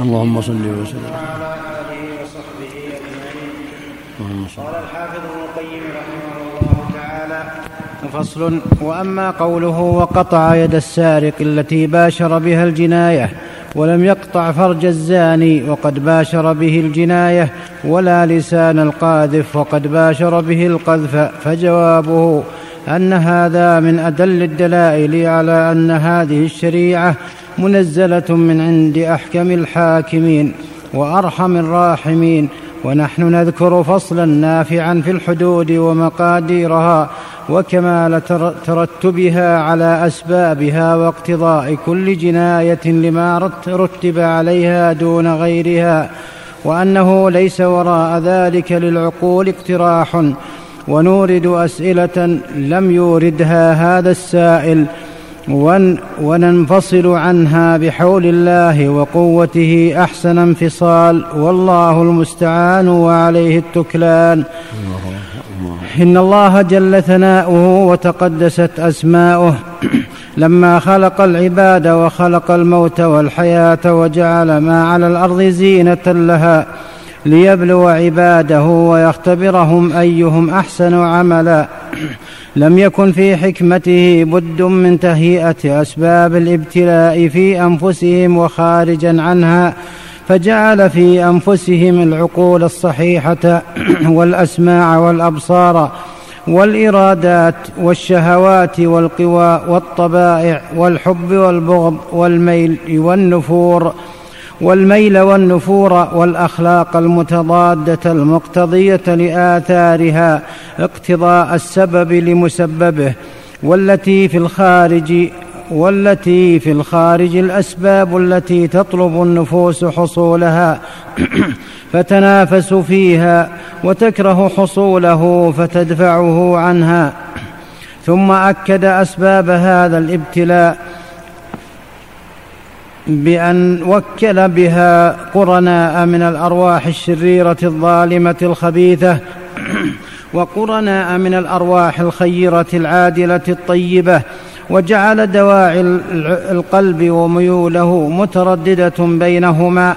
اللهم صل وسلم. وعلى آله وصحبه أجمعين قال الحافظ ابن القيم رحمه الله تعالى فصل وأما قوله وقطع يد السارق التي باشر بها الجناية ولم يقطع فرج الزاني وقد باشر به الجناية ولا لسان القاذف وقد باشر به القذف فجوابه أن هذا من أدل الدلائل على أن هذه الشريعة منزلة من عند أحكم الحاكمين وأرحم الراحمين. ونحن نذكر فصلا نافعا في الحدود ومقاديرها وكمال ترتبها على أسبابها واقتضاء كل جناية لما رتب عليها دون غيرها. وأنه ليس وراء ذلك للعقول اقتراح. ونورد أسئلة لم يوردها هذا السائل. وننفصل عنها بحول الله وقوته أحسن انفصال والله المستعان وعليه التكلان. إن الله جل ثناؤه وتقدست أسماؤه. لما خلق العباد وخلق الموت والحياة وجعل ما على الأرض زينة لها. ليبلو عباده ويختبرهم أيهم أحسن عملا. لم يكن في حكمته بد من تهيئة أسباب الابتلاء في أنفسهم وخارجا عنها فجعل في أنفسهم العقول الصحيحة والأسماع والأبصار والإرادات والشهوات والقوى والطبائع والحب والبغض والميل والنفور. والميل والنفور والأخلاق المتضادة المقتضية لآثارها اقتضاء السبب لمسببه والتي في الخارج والتي في الخارج الأسباب التي تطلب النفوس حصولها. فتنافس فيها وتكره حصوله فتدفعه عنها. ثم أكد أسباب هذا الابتلاء بأن وكل بها قرناء من الأرواح الشريرة الظالمة الخبيثة وقرناء من الأرواح الخيرة العادلة الطيبة وجعل دواعي القلب وميوله مترددة بينهما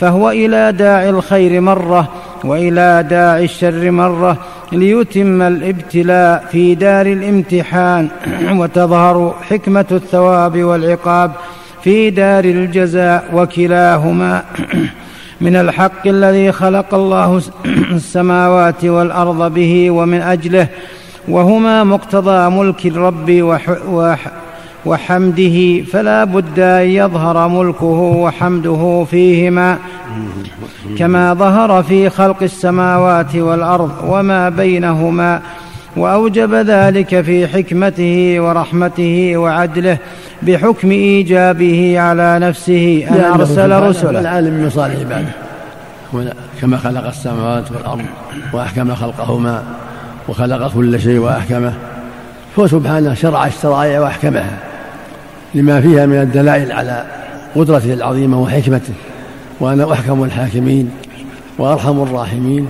فهو إلى داعي الخير مرة وإلى داعي الشر مرة ليتم الابتلاء في دار الامتحان وتظهر حكمة الثواب والعقاب. في دار الجزاء وكلاهما من الحق الذي خلق الله السماوات والأرض به ومن أجله وهما مقتضى ملك الرب وحمده. فلا بد أن يظهر ملكه وحمده فيهما كما ظهر في خلق السماوات والأرض وما بينهما. وأوجب ذلك في حكمته ورحمته وعدله بحكم إيجابه على نفسه أن أرسل رسله. العالم من مصالح عباده. كما خلق السماوات والأرض وأحكم خلقهما وخلق كل شيء وأحكمه. هو سبحانه شرع الشرائع وأحكمها لما فيها من الدلائل على قدرته العظيمة وحكمته. وأنا أحكم الحاكمين وأرحم الراحمين.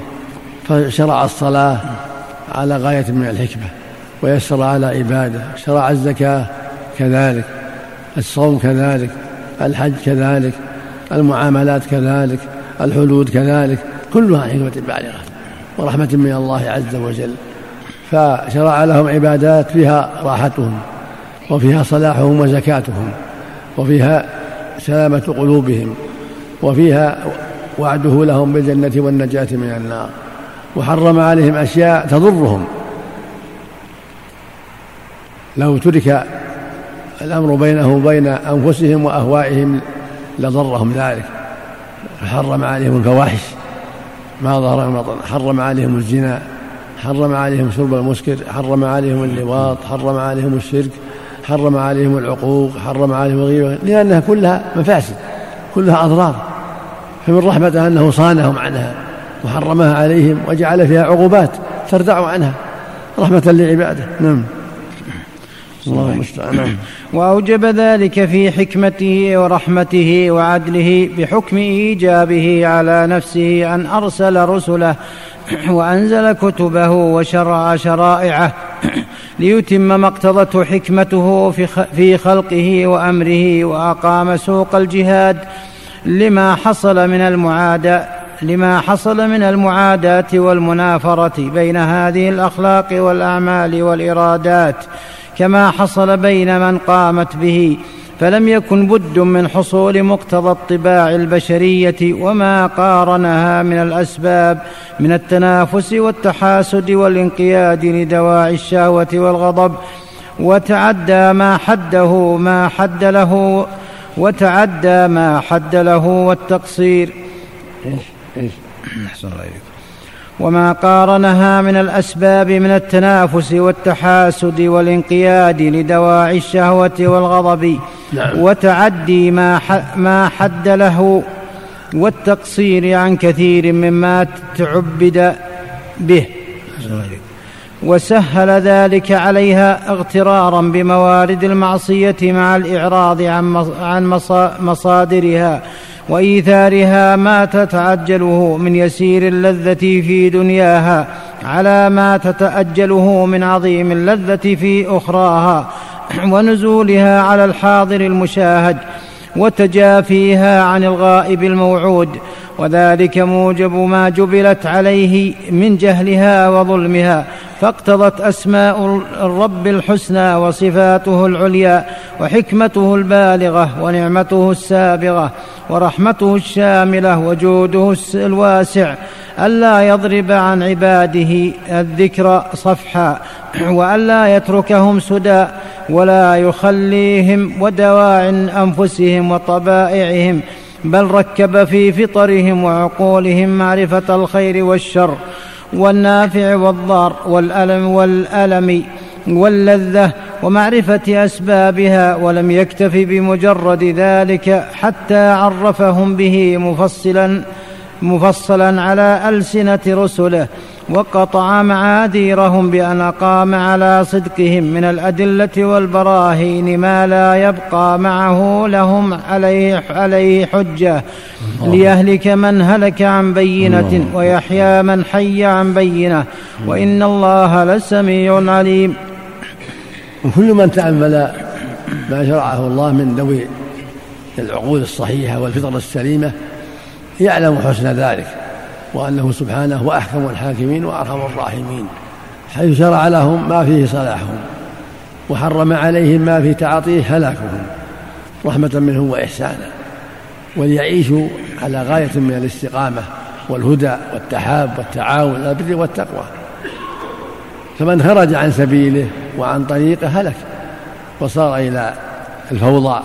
فشرع الصلاة على غاية من الحكمة ويسر على عباده شرع الزكاة كذلك الصوم كذلك الحج كذلك المعاملات كذلك الحدود كذلك كلها حكمة بالغة ورحمة من الله عز وجل. فشرع لهم عبادات فيها راحتهم وفيها صلاحهم وزكاتهم وفيها سلامة قلوبهم وفيها وعده لهم بالجنة والنجاة من النار. وحرم عليهم أشياء تضرهم. لو ترك الأمر بينهم وبين أنفسهم وأهوائهم لضرهم ذلك. فحرم عليهم الفواحش. ما ظهر من حرم عليهم الزنا. حرم عليهم شرب المسكر. حرم عليهم اللواط. حرم عليهم الشرك. حرم عليهم العقوق. حرم عليهم الغيبة. لأنها كلها مفاسد. كلها أضرار. فمن رحمته أنه صانهم عنها. وحرمها عليهم وجعل فيها عقوبات تردع عنها رحمة لعباده. نعم. الله المستعان. نعم. وأوجب ذلك في حكمته ورحمته وعدله بحكم إيجابه على نفسه أن أرسل رسله وأنزل كتبه وشرع شرائعه ليتم ما اقتضته حكمته في خلقه وأمره وأقام سوق الجهاد لما حصل من المعاداة لما حصل من المعاداة والمنافرة بين هذه الأخلاق والأعمال والإرادات كما حصل بين من قامت به فلم يكن بد من حصول مقتضى الطباع البشرية وما قارنها من الأسباب من التنافس والتحاسد والانقياد لدواعي الشهوة والغضب. وتعدى ما حده ما حد له وتعدى ما حد له والتقصير. أحسن الله إليك وما قارنها من الأسباب من التنافس والتحاسد والانقياد لدواعي الشهوة والغضب نعم. وتعدي ما ما حد له والتقصير عن كثير مما تعبد به. وسهل ذلك عليها اغترارا بموارد المعصية مع الإعراض عن مصادرها. وإيثارها ما تتعجله من يسير اللذة في دنياها على ما تتأجله من عظيم اللذة في أخراها ونزولها على الحاضر المشاهد وتجافيها عن الغائب الموعود وذلك موجب ما جبلت عليه من جهلها وظلمها فاقتضت أسماء الرب الحسنى وصفاته العليا وحكمته البالغة ونعمته السابغة ورحمته الشاملة وجوده الواسع ألا يضرب عن عباده الذكر صفحا وألا يتركهم سدى ولا يخليهم ودواع أنفسهم وطبائعهم بل ركب في فطرهم وعقولهم معرفة الخير والشر والنافع والضار والألم والألم واللذة ومعرفة أسبابها ولم يكتف بمجرد ذلك حتى عرفهم به مفصلا مفصلا على ألسنة رسله. وقطع معاذيرهم بأن أقام على صدقهم من الأدلة والبراهين ما لا يبقى معه لهم عليه, عليه حجة ليهلك من هلك عن بينة ويحيى من حي عن بينة. وإن الله لسميع عليم. وكل من تأمل ما شرعه الله من ذوي العقول الصحيحة والفطر السليمة يعلم حسن ذلك. وأنه سبحانه هو أحكم الحاكمين وأرحم الراحمين حيث شرع لهم ما فيه صلاحهم وحرم عليهم ما في تعاطيه هلاكهم رحمة منه وإحسانا وليعيشوا على غاية من الاستقامة والهدى والتحاب والتعاون على البر والتقوى. فمن خرج عن سبيله وعن طريقه هلك وصار إلى الفوضى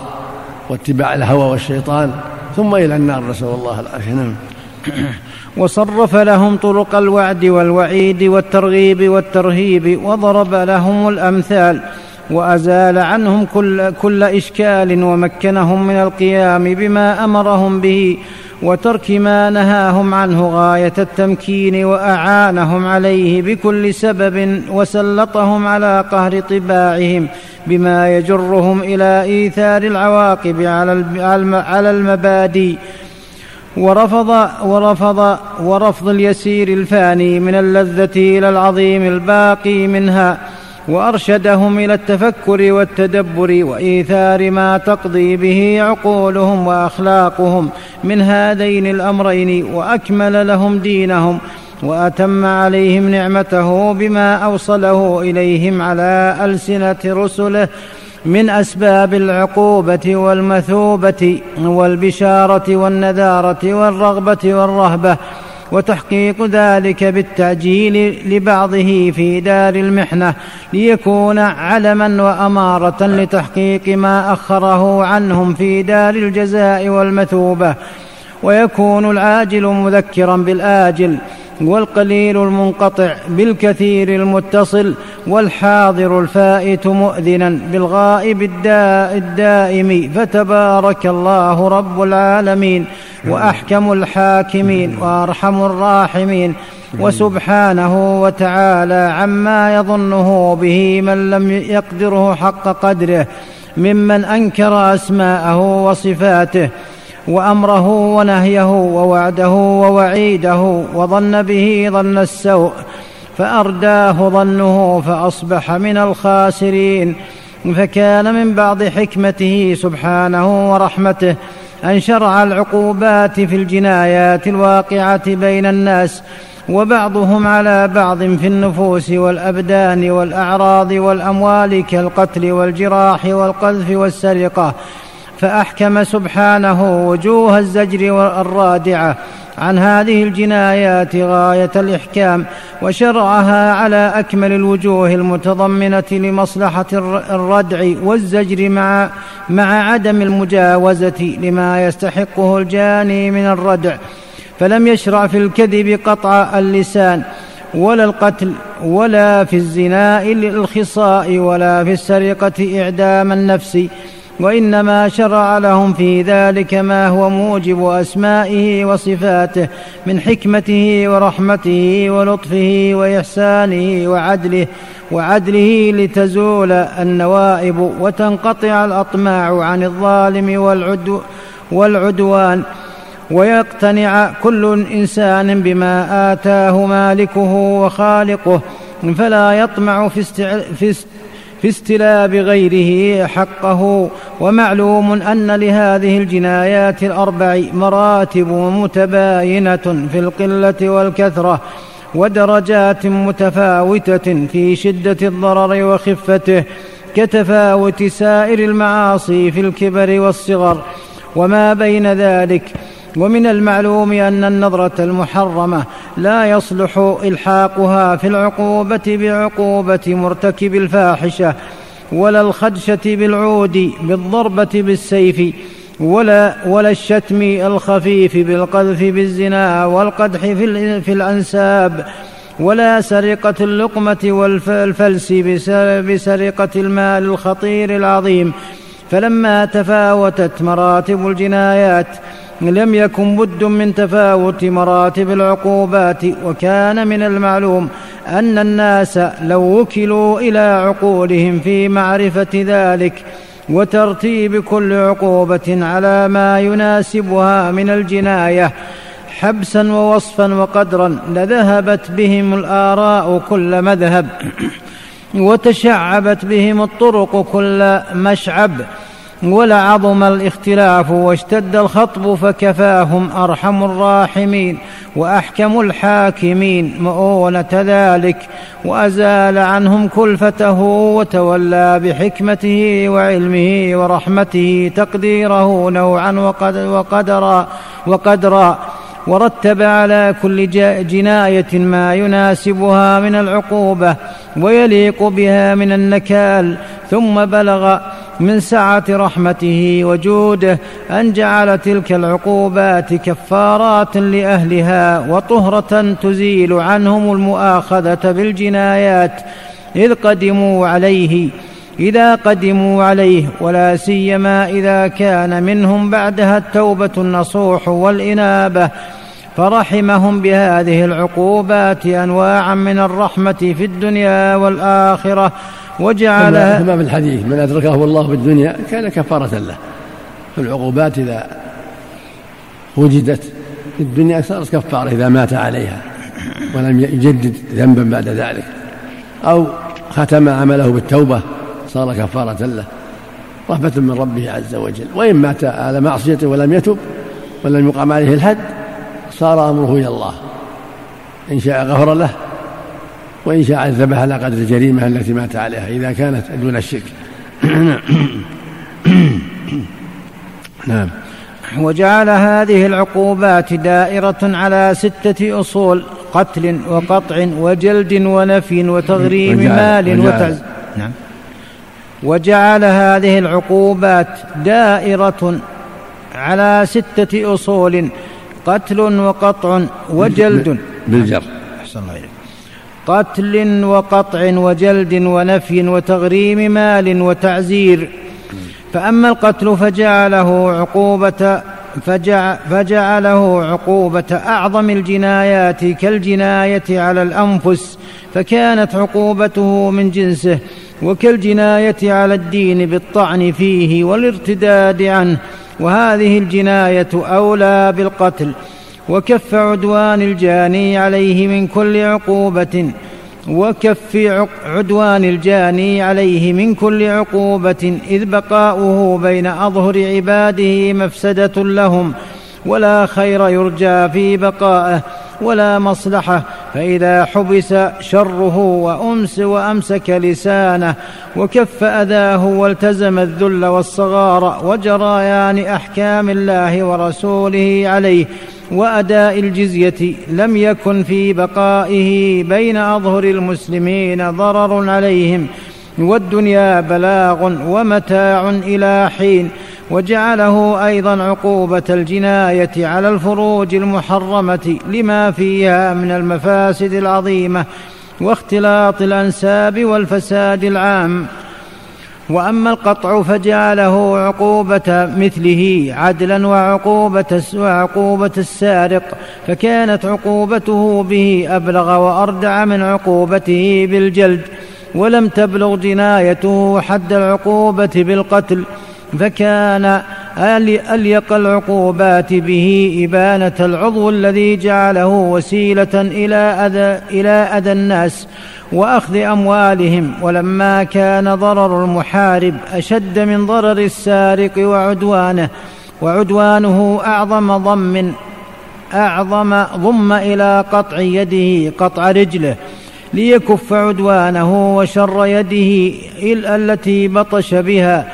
واتباع الهوى والشيطان ثم إلى النار نسأل الله العافية. نعم. وصرف لهم طرق الوعد والوعيد والترغيب والترهيب وضرب لهم الأمثال وأزال عنهم كل, كل إشكال ومكنهم من القيام بما أمرهم به وترك ما نهاهم عنه غاية التمكين وأعانهم عليه بكل سبب وسلطهم على قهر طباعهم بما يجرهم إلى إيثار العواقب على المبادئ ورفض ورفض ورفض اليسير الفاني من اللذة إلى العظيم الباقي منها وأرشدهم إلى التفكر والتدبر وإيثار ما تقضي به عقولهم وأخلاقهم من هذين الأمرين وأكمل لهم دينهم وأتم عليهم نعمته بما أوصله إليهم على ألسنة رسله. من أسباب العقوبة والمثوبة والبشارة والنذارة والرغبة والرهبة وتحقيق ذلك بالتعجيل لبعضه في دار المحنة ليكون علما وأمارة لتحقيق ما أخره عنهم في دار الجزاء والمثوبة ويكون العاجل مذكرا بالآجل. والقليل المنقطع بالكثير المتصل والحاضر الفائت مؤذنا بالغائب الداء الدائم فتبارك الله رب العالمين وأحكم الحاكمين وأرحم الراحمين وسبحانه وتعالى عما يظنه به من لم يقدره حق قدره ممن أنكر أسماءه وصفاته وأمره ونهيه ووعده ووعيده وظن به ظن السوء فأرداه ظنه فأصبح من الخاسرين فكان من بعض حكمته سبحانه ورحمته أن شرع العقوبات في الجنايات الواقعة بين الناس وبعضهم على بعض في النفوس والأبدان والأعراض والأموال كالقتل والجراح والقذف والسرقة فأحكم سبحانه وجوه الزجر الرادعه عن هذه الجنايات غاية الإحكام وشرعها على أكمل الوجوه المتضمنة لمصلحة الردع والزجر مع مع عدم المجاوزة لما يستحقه الجاني من الردع. فلم يشرع في الكذب قطع اللسان ولا القتل ولا في الزناء الخصاء ولا في السرقة إعدام النفس. وإنما شرع لهم في ذلك ما هو موجب أسمائه وصفاته من حكمته ورحمته ولطفه وإحسانه وعدله وعدله لتزول النوائب وتنقطع الأطماع عن الظالم والعدو والعدوان ويقتنع كل إنسان بما آتاه مالكه وخالقه فلا يطمع في, في, في استلاب غيره حقه ومعلوم أن لهذه الجنايات الأربع مراتب متباينة في القلة والكثرة ودرجات متفاوتة في شدة الضرر وخفته كتفاوت سائر المعاصي في الكبر والصغر. وما بين ذلك ومن المعلوم أن النظرة المحرمة لا يصلح إلحاقها في العقوبة بعقوبة مرتكب الفاحشة ولا الخدشة بالعود بالضربة بالسيف ولا ولا الشتم الخفيف بالقذف بالزنا والقدح في, الأنساب ولا سرقة اللقمة والفلس بسرقة المال الخطير العظيم. فلما تفاوتت مراتب الجنايات لم يكن بد من تفاوت مراتب العقوبات وكان من المعلوم أن الناس لو وكلوا إلى عقولهم في معرفة ذلك وترتيب كل عقوبة على ما يناسبها من الجناية حبسا ووصفا وقدرا لذهبت بهم الآراء كل مذهب وتشعبت بهم الطرق كل مشعب. ولعظم الاختلاف واشتد الخطب فكفاهم أرحم الراحمين وأحكم الحاكمين مؤونة ذلك وأزال عنهم كلفته وتولى بحكمته وعلمه ورحمته تقديره نوعا وقدرا وقدرا ورتب على كل جناية ما يناسبها من العقوبة ويليق بها من النكال ثم بلغ من سعة رحمته وجوده أن جعل تلك العقوبات كفارات لأهلها وطهرة تزيل عنهم المؤاخذة بالجنايات إذ قدموا عليه إذا قدموا عليه ولا سيما إذا كان منهم بعدها التوبة النصوح والإنابة فرحمهم بهذه العقوبات انواعا من الرحمة في الدنيا والآخرة. وجعلها كما في الحديث من أدركه الله في الدنيا كان كفارة له. فالعقوبات إذا وجدت في الدنيا صارت كفارة إذا مات عليها ولم يجدد ذنبا بعد ذلك. أو ختم عمله بالتوبة صار كفارة له. رحمة من ربه عز وجل. وإن مات على معصيته ولم يتب ولم يقام عليه الحد صار أمره إلى الله. إن شاء غفر له وإن شاء عذبها على قدر الجريمة التي مات عليها إذا كانت دون الشرك. نعم. وجعل هذه العقوبات دائرة على ستة أصول قتل وقطع وجلد ونفي وتغريم مال وتعز نعم. وجعل هذه العقوبات دائرة على ستة أصول قتل وقطع وجلد. بالجر. أحسن الله إليك. قتل وقطع وجلد ونفي وتغريم مال وتعزير. فأما القتل فجعله عقوبة فجع فجعله عقوبة أعظم الجنايات كالجناية على الأنفس فكانت عقوبته من جنسه وكالجناية على الدين بالطعن فيه والارتداد عنه. وهذه الجناية أولى بالقتل وكف عدوان الجاني عليه من كل عقوبة. وكف عدوان الجاني عليه من كل عقوبة إذ بقاؤه بين أظهر عباده مفسدة لهم. ولا خير يرجى في بقائه ولا مصلحة. فإذا حبس شره وأمس وأمسك لسانه وكف أذاه والتزم الذل والصغار وجريان أحكام الله ورسوله عليه. وأداء الجزية لم يكن في بقائه بين أظهر المسلمين ضرر عليهم والدنيا بلاغ ومتاع إلى حين وجعله أيضا عقوبة الجناية على الفروج المحرمة لما فيها من المفاسد العظيمة واختلاط الأنساب والفساد العام. وأما القطع فجعله عقوبة مثله عدلا وعقوبة وعقوبة السارق فكانت عقوبته به أبلغ وأردع من عقوبته بالجلد ولم تبلغ جنايته حد العقوبة بالقتل فكان أليق العقوبات به إبانة العضو الذي جعله وسيلة إلى أذى, إلى أذى الناس وأخذ أموالهم. ولما كان ضرر المحارب أشد من ضرر السارق وعدوانه وعدوانه أعظم ضم أعظم ضم إلى قطع يده قطع رجله ليكف عدوانه وشر يده التي بطش بها.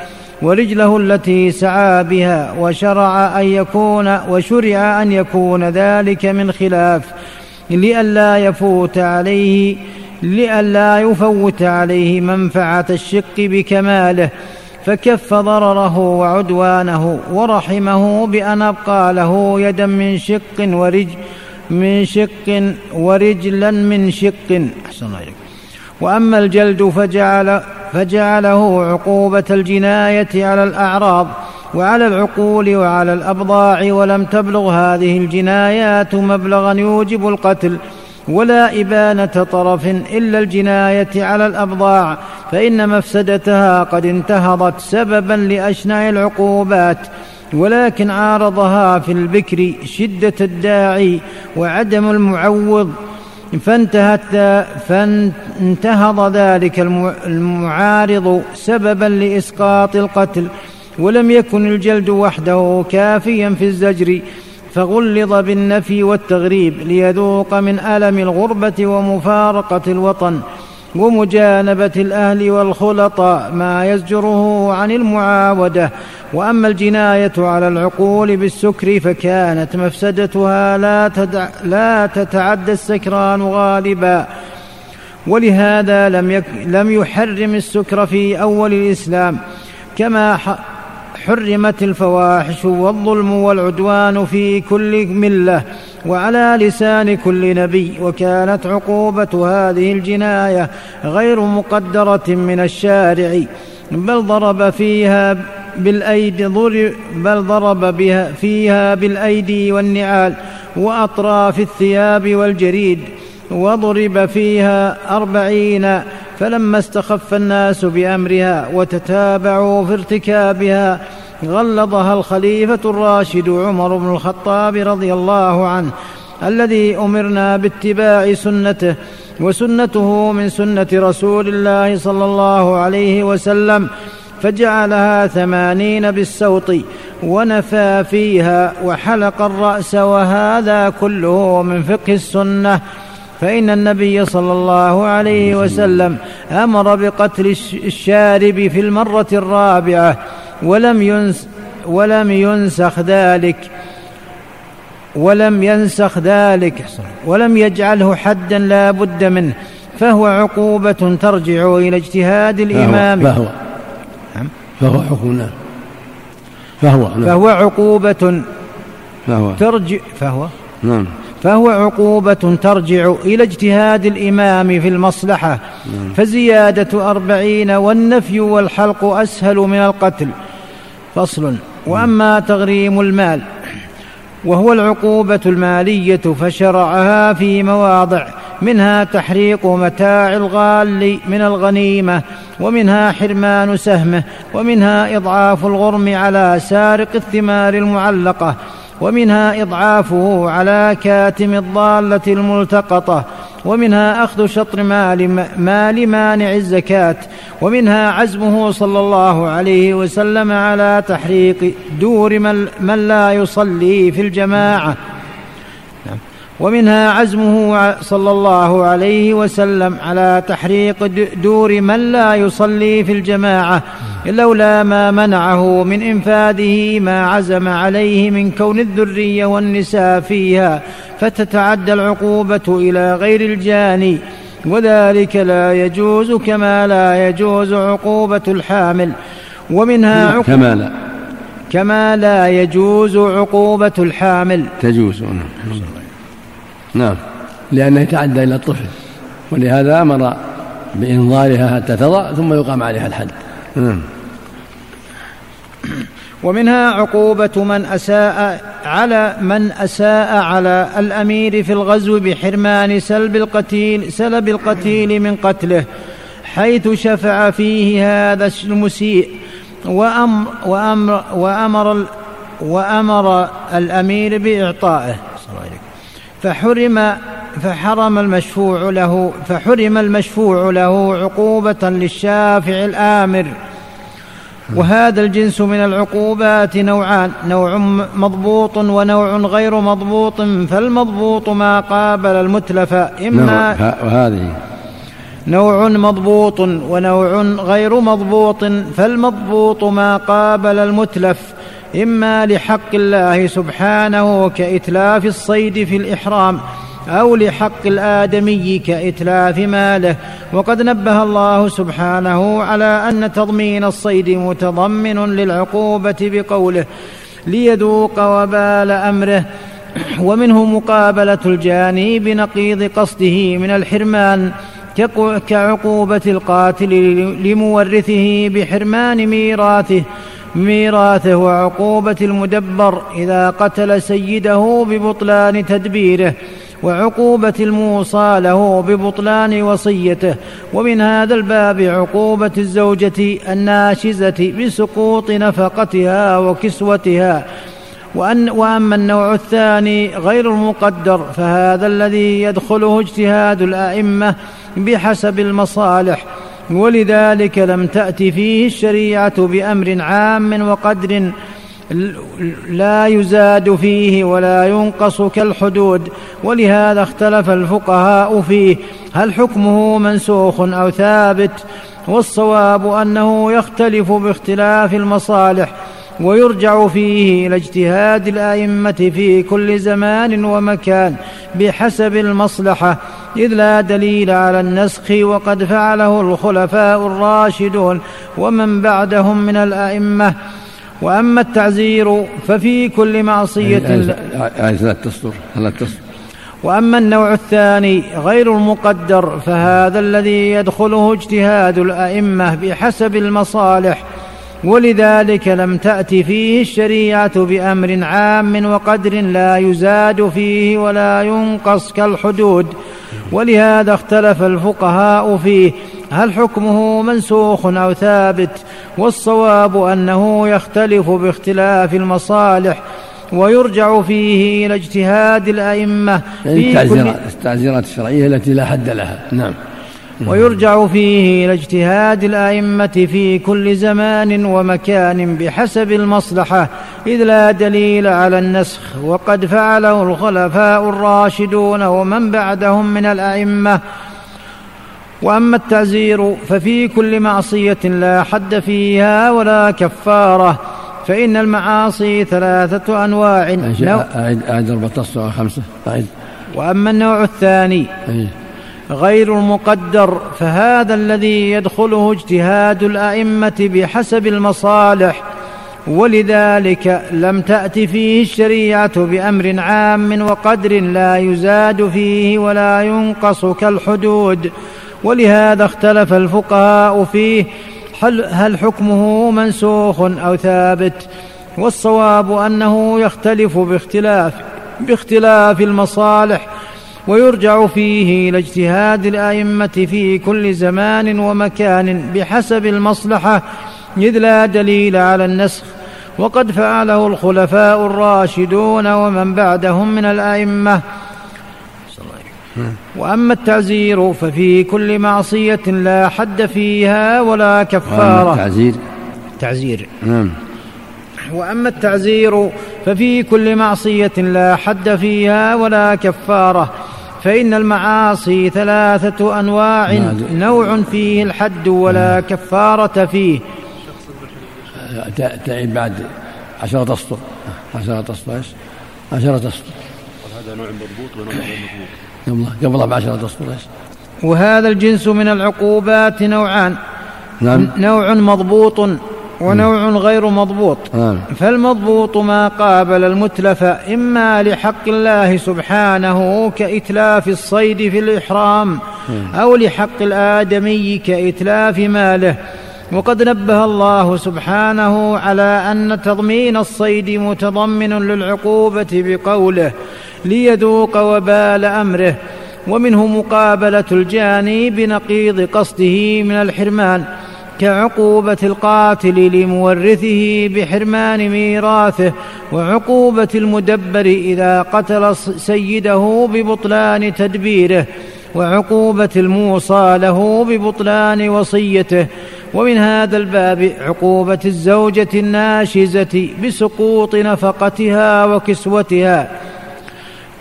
ورجله التي سعى بها وشرع أن يكون وشرع أن يكون ذلك من خلاف لئلا يفوت عليه لئلا يفوت عليه منفعة الشق بكماله فكف ضرره وعدوانه ورحمه بأن أبقى له يدا من شق ورج من شق ورجلا من شق. أحسن الله وأما الجلد فجعل فجعله عقوبة الجناية على الأعراض وعلى العقول وعلى الأبضاع ولم تبلغ هذه الجنايات مبلغا يوجب القتل ولا إبانة طرف إلا الجناية على الأبضاع فإن مفسدتها قد انتهضت سببا لأشنع العقوبات ولكن عارضها في البكر شدة الداعي وعدم المعوض فانتهت فانتهض ذلك المعارض سببا لإسقاط القتل ولم يكن الجلد وحده كافيا في الزجر فغلظ بالنفي والتغريب ليذوق من ألم الغربة ومفارقة الوطن. ومجانبة الأهل والخلطاء ما يزجره عن المعاودة وأما الجناية على العقول بالسكر فكانت مفسدتها لا, تدع لا تتعدى السكران غالبا. ولهذا لم, لم يحرم السكر في أول الإسلام كما حرمت الفواحش والظلم والعدوان في كل ملة وعلى لسان كل نبي وكانت عقوبة هذه الجناية غير مقدرة من الشارع. بل ضرب فيها بالأيدي ضرب بل ضرب بها فيها بالأيدي والنعال وأطراف الثياب والجريد وضرب فيها أربعين فلما استخف الناس بأمرها وتتابعوا في ارتكابها غلظها الخليفة الراشد عمر بن الخطاب رضي الله عنه الذي أمرنا باتباع سنته وسنته من سنة رسول الله صلى الله عليه وسلم فجعلها ثمانين بالسوط ونفى فيها وحلق الرأس وهذا كله من فقه السنة. فإن النبي صلى الله عليه وسلم أمر بقتل الشارب في المرة الرابعة ولم ينس ولم ينسخ ذلك ولم ينسخ ذلك ولم يجعله حدا لا بد منه فهو عقوبة ترجع إلى اجتهاد الإمام. فهو نعم. فهو حكم نعم. فهو نعم. فهو عقوبة فهو. ترجع فهو نعم. فهو عقوبة ترجع إلى اجتهاد الإمام في المصلحة نعم. فزيادة أربعين والنفي والحلق أسهل من القتل. فصل. وأما تغريم المال وهو العقوبة المالية فشرعها في مواضع منها تحريق متاع الغال من الغنيمة ومنها حرمان سهمه ومنها إضعاف الغرم على سارق الثمار المعلقة. ومنها إضعافه على كاتم الضالة الملتقطة ومنها أخذ شطر مال, مال مانع الزكاة ومنها عزمه صلى الله عليه وسلم على تحريق دور من, لا يصلي في الجماعة. ومنها عزمه صلى الله عليه وسلم على تحريق دور من لا يصلي في الجماعة. لولا ما منعه من انفاذه ما عزم عليه من كون الذرية والنساء فيها فتتعدى العقوبة إلى غير الجاني. وذلك لا يجوز كما لا يجوز عقوبة الحامل. ومنها عقوبة كما لا. كما لا يجوز عقوبة الحامل. تجوز نعم نعم. لأنه يتعدى إلى الطفل ولهذا أمر بإنظارها حتى تضع ثم يقام عليها الحد. نعم. ومنها عقوبة من أساء على من أساء على الأمير في الغزو بحرمان سلب القتيل سلب القتيل من قتله حيث شفع فيه هذا المسيء. وأمر وأمر وأمر وأمر الأمير بإعطائه. فحرم فحرم المشفوع له فحرم المشفوع له عقوبة للشافع الآمر. وهذا الجنس من العقوبات نوعان نوع مضبوط ونوع غير مضبوط فالمضبوط ما قابل المتلف إما وهذه. نوع مضبوط ونوع غير مضبوط فالمضبوط ما قابل المتلف إما لحق الله سبحانه كإتلاف الصيد في الإحرام. أو لحق الآدمي كإتلاف ماله. وقد نبه الله سبحانه على أن تضمين الصيد متضمن للعقوبة بقوله ليذوق وبال أمره. ومنه مقابلة الجاني بنقيض قصده من الحرمان كعقوبة القاتل لمورثه بحرمان ميراثه. ميراثه وعقوبة المدبر إذا قتل سيده ببطلان تدبيره. وعقوبة الموصى له ببطلان وصيته ومن هذا الباب عقوبة الزوجة الناشزة بسقوط نفقتها وكسوتها. وأن وأما النوع الثاني غير المقدر فهذا الذي يدخله اجتهاد الأئمة بحسب المصالح. ولذلك لم تأت فيه الشريعة بأمر عام وقدر لا يزاد فيه ولا ينقص كالحدود ولهذا اختلف الفقهاء فيه. هل حكمه منسوخ أو ثابت؟ والصواب أنه يختلف باختلاف المصالح ويرجع فيه إلى اجتهاد الأئمة في كل زمان ومكان بحسب المصلحة إذ لا دليل على النسخ وقد فعله الخلفاء الراشدون ومن بعدهم من الأئمة. وأما التعزير ففي كل معصية لا. تصدر؟ لا تصدر؟ وأما النوع الثاني غير المقدر فهذا الذي يدخله اجتهاد الأئمة بحسب المصالح ولذلك لم تات فيه الشريعة بأمر عام وقدر لا يزاد فيه ولا ينقص كالحدود ولهذا اختلف الفقهاء فيه. هل حكمه منسوخ أو ثابت؟ والصواب أنه يختلف باختلاف المصالح ويرجع فيه إلى اجتهاد الأئمة يعني في كل التعزيرات الشرعية التي لا حد لها. نعم. ويرجع فيه إلى اجتهاد الأئمة في كل زمان ومكان بحسب المصلحة إذ لا دليل على النسخ وقد فعله الخلفاء الراشدون ومن بعدهم من الأئمة. وأما التعزير ففي كل معصية لا حد فيها ولا كفارة فإن المعاصي ثلاثة أنواع. اعد اعد 14 خمسة. اعد وأما النوع الثاني غير المقدر فهذا الذي يدخله اجتهاد الأئمة بحسب المصالح ولذلك لم تأت فيه الشريعة بأمر عام وقدر لا يزاد فيه ولا ينقص كالحدود. ولهذا اختلف الفقهاء فيه هل, هل حكمه منسوخ أو ثابت والصواب أنه يختلف باختلاف باختلاف المصالح ويرجع فيه إلى اجتهاد الأئمة في كل زمان ومكان بحسب المصلحة إذ لا دليل على النسخ. وقد فعله الخلفاء الراشدون ومن بعدهم من الأئمة. وأما التعزير ففي كل معصية لا حد فيها ولا كفارة. التعزير. تعزير. نعم. وأما التعزير ففي كل معصية لا حد فيها ولا كفارة. فإن المعاصي ثلاثة أنواع نوع فيه الحد ولا كفارة فيه. تعيد بعد عشرة أسطر. عشرة أسطر إيش؟ عشرة أسطر. هذا نوع مضبوط ونوع غير مضبوط قبله بعشرة أسطر إيش؟ وهذا الجنس من العقوبات نوعان. نعم. نوع مضبوط ونوع غير مضبوط. نعم. فالمضبوط ما قابل المتلف إما لحق الله سبحانه كإتلاف الصيد في الإحرام أو لحق الآدمي كإتلاف ماله. وقد نبه الله سبحانه على أن تضمين الصيد متضمن للعقوبة بقوله. ليذوق وبال أمره ومنه مقابلة الجاني بنقيض قصده من الحرمان كعقوبة القاتل لمورثه بحرمان ميراثه وعقوبة المدبر إذا قتل سيده ببطلان تدبيره وعقوبة الموصى له ببطلان وصيته. ومن هذا الباب عقوبة الزوجة الناشزة بسقوط نفقتها وكسوتها.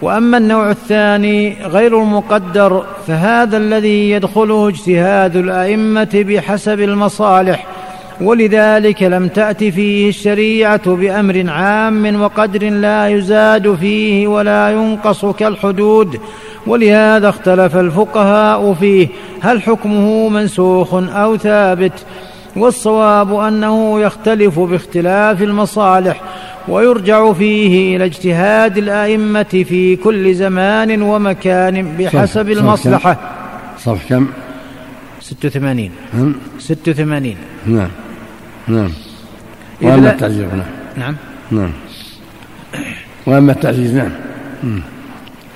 وأما النوع الثاني غير المقدر فهذا الذي يدخله اجتهاد الأئمة بحسب المصالح ولذلك لم تات فيه الشريعة بأمر عام وقدر لا يزاد فيه ولا ينقص كالحدود ولهذا اختلف الفقهاء فيه هل حكمه منسوخ أو ثابت؟ والصواب أنه يختلف باختلاف المصالح ويرجع فيه إلى اجتهاد الأئمة في كل زمان ومكان بحسب المصلحة. صف كم؟ ست وثمانين. ست وثمانين. نعم. نعم. وأما التعزير نعم. نعم. نعم. وأما التعزير نعم.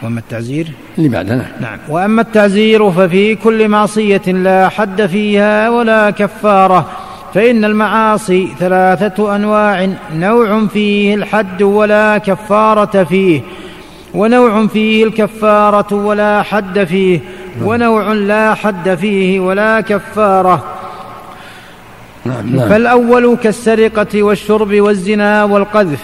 وأما التعزير؟ اللي بعدنا نعم. وأما التعزير ففي كل معصية لا حد فيها ولا كفارة. فإن المعاصي ثلاثة أنواع نوع فيه الحد ولا كفارة فيه ونوع فيه الكفارة ولا حد فيه ونوع لا حد فيه ولا كفارة. نعم نعم. فالأول كالسرقة والشرب والزنا والقذف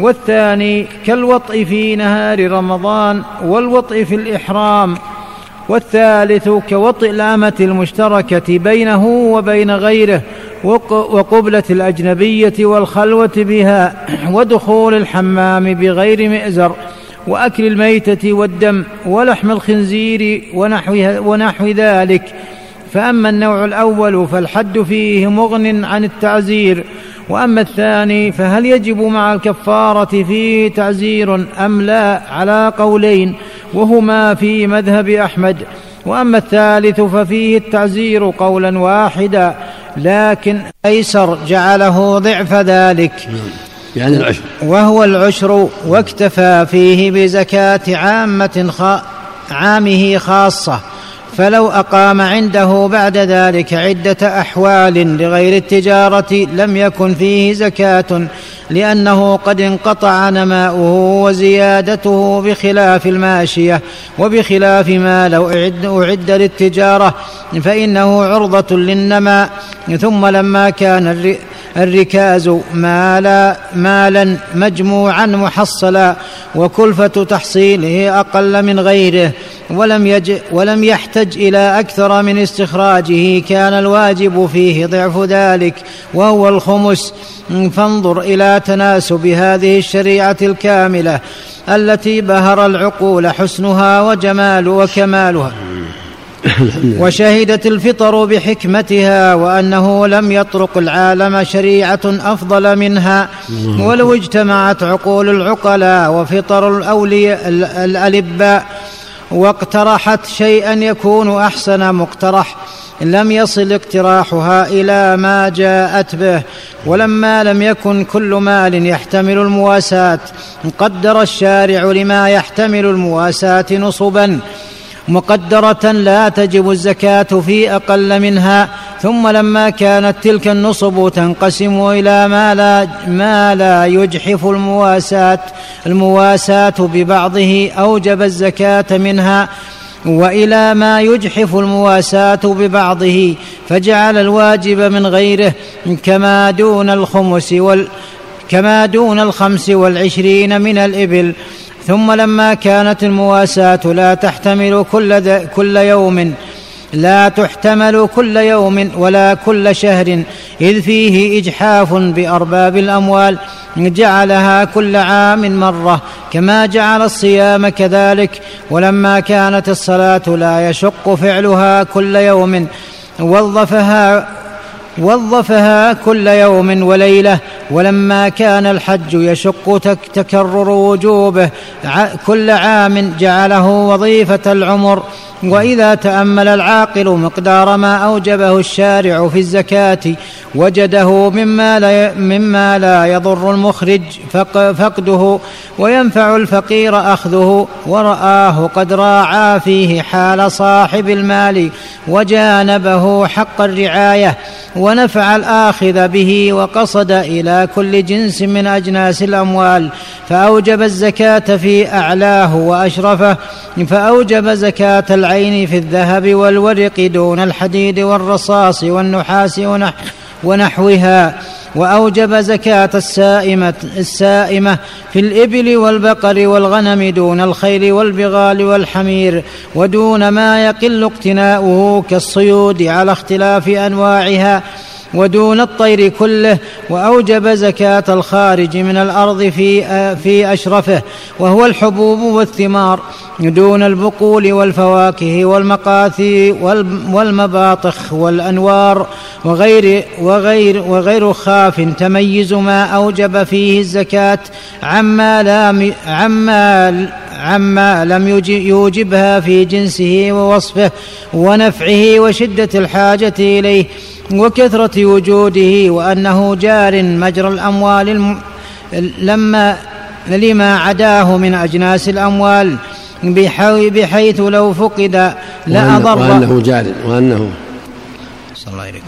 والثاني كالوطء في نهار رمضان والوطء في الإحرام. والثالث كوطئ الأمة المشتركة بينه وبين غيره وقبلة الأجنبية والخلوة بها ودخول الحمام بغير مئزر وأكل الميتة والدم ولحم الخنزير ونحو, ونحو ذلك. فأما النوع الأول فالحد فيه مغن عن التعزير وأما الثاني فهل يجب مع الكفارة فيه تعزير أم لا؟ على قولين وهما في مذهب أحمد. وأما الثالث ففيه التعزير قولا واحدا لكن أيسر جعله ضعف ذلك. يعني العشر. وهو العشر واكتفى فيه بزكاة عامة خ... عامه خاصة. فلو أقام عنده بعد ذلك عدة أحوال لغير التجارة لم يكن فيه زكاة. لأنه قد انقطع نماؤه وزيادته بخلاف الماشية وبخلاف ما لو اعد, أعد للتجارة فإنه عرضة للنماء. ثم لما كان الركاز مالا مالا مجموعا محصلا وكلفة تحصيله أقل من غيره ولم, يج ولم يحتج إلى أكثر من استخراجه كان الواجب فيه ضعف ذلك وهو الخمس. فانظر إلى تناسب هذه الشريعة الكاملة التي بهر العقول حسنها وجمال وكمالها. وشهدت الفطر بحكمتها وأنه لم يطرق العالم شريعة أفضل منها. ولو اجتمعت عقول العقلاء وفطر الأولياء الألباء واقترحت شيئا يكون أحسن مقترح لم يصل اقتراحها إلى ما جاءت به. ولما لم يكن كل مال يحتمل المواساة قدر الشارع لما يحتمل المواساة نصبا. مقدرة لا تجب الزكاة في أقل منها ثم لما كانت تلك النصب تنقسم إلى ما لا ما لا يجحف المواساة المواساة ببعضه أوجب الزكاة منها وإلى ما يجحف المواساة ببعضه فجعل الواجب من غيره كما دون الخمس وال كما دون الخمس والعشرين من الإبل. ثم لما كانت المواساة لا تحتمل كل, كل يوم لا تحتمل كل يوم ولا كل شهر إذ فيه إجحاف بأرباب الأموال جعلها كل عام مرة كما جعل الصيام كذلك. ولما كانت الصلاة لا يشق فعلها كل يوم وظفها وظفها كل يوم وليلة ولما كان الحج يشق تكرر وجوبه كل عام جعله وظيفة العمر. وإذا تأمل العاقل مقدار ما أوجبه الشارع في الزكاة وجده مما لا, مما لا يضر المخرج فقده وينفع الفقير أخذه ورآه قد راعى فيه حال صاحب المال وجانبه حق الرعاية ونفع الآخذ به وقصد إلى كل جنس من أجناس الأموال فأوجب الزكاة في أعلاه وأشرفه فأوجب زكاة العين في الذهب والورق دون الحديد والرصاص والنحاس ونحوها وأوجب زكاة السائمه السائمة في الإبل والبقر والغنم دون الخيل والبغال والحمير ودون ما يقل اقتناؤه كالصيود على اختلاف أنواعها ودون الطير كله وأوجب زكاة الخارج من الأرض في في أشرفه وهو الحبوب والثمار دون البقول والفواكه والمقاثي والمباطخ والأنوار وغير وغير وغير خاف تميز ما أوجب فيه الزكاة عما لم عما عما لم يوجبها في جنسه ووصفه ونفعه وشدة الحاجة إليه. وكثرة وجوده وأنه جار مجرى الأموال الم... لما لما عداه من أجناس الأموال بحي... بحيث لو فقد لأضر وأنه جار وأنه صلى الله عليكم.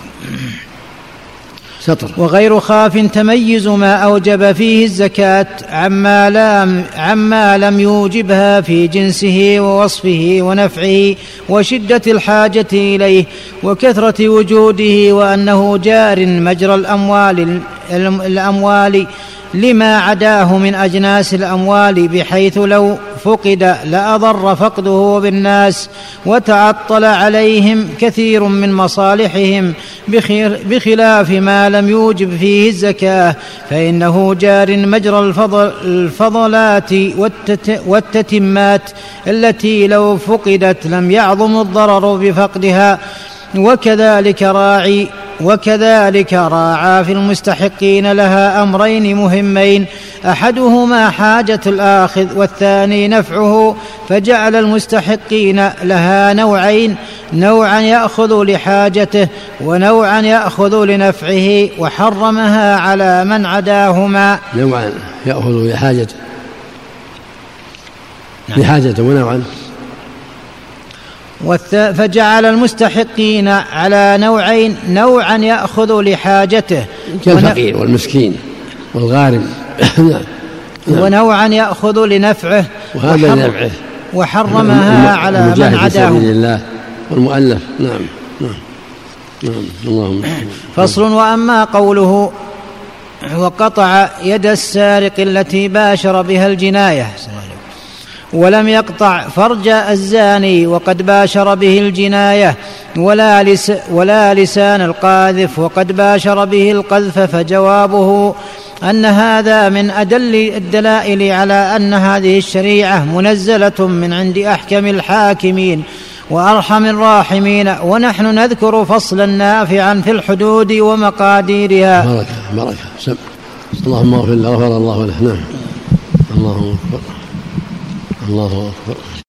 سطر وغير خاف تميز ما أوجب فيه الزكاة عما لم, عما لم يوجبها في جنسه ووصفه ونفعه وشدة الحاجة إليه وكثرة وجوده وأنه جار مجرى الأموال الأموال لما عداه من أجناس الأموال بحيث لو فقد لأضر فقده بالناس وتعطل عليهم كثير من مصالحهم بخلاف ما لم يوجب فيه الزكاة فإنه جار مجرى الفضل الفضلات والتتمات التي لو فقدت لم يعظم الضرر بفقدها وكذلك راعي وكذلك راعى في المستحقين لها أمرين مهمين. أحدهما حاجة الآخذ والثاني نفعه. فجعل المستحقين لها نوعين. نوعا يأخذ لحاجته ونوعا يأخذ لنفعه. وحرمها على من عداهما. نوعا يأخذ لحاجته. نعم. لحاجته ونوعا. فجعل المستحقين على نوعين نوعا يأخذ لحاجته. كالفقير والمسكين والغارم. نعم. ونوعا يأخذ لنفعه وهذا لنفعه. وحرمها على من عداه. الله والمؤلف. نعم. نعم. نعم. اللهم فصل وأما قوله وقطع يد السارق التي باشر بها الجناية. ولم يقطع فرج الزاني وقد باشر به الجناية ولا, لس ولا لسان القاذف وقد باشر به القذف فجوابه أن هذا من أدل الدلائل على أن هذه الشريعة منزلة من عند أحكم الحاكمين وأرحم الراحمين ونحن نذكر فصلا نافعا في الحدود ومقاديرها. بركه بركه اللهم اغفر له غفر الله له نعم. اللهم اكبر الله أكبر.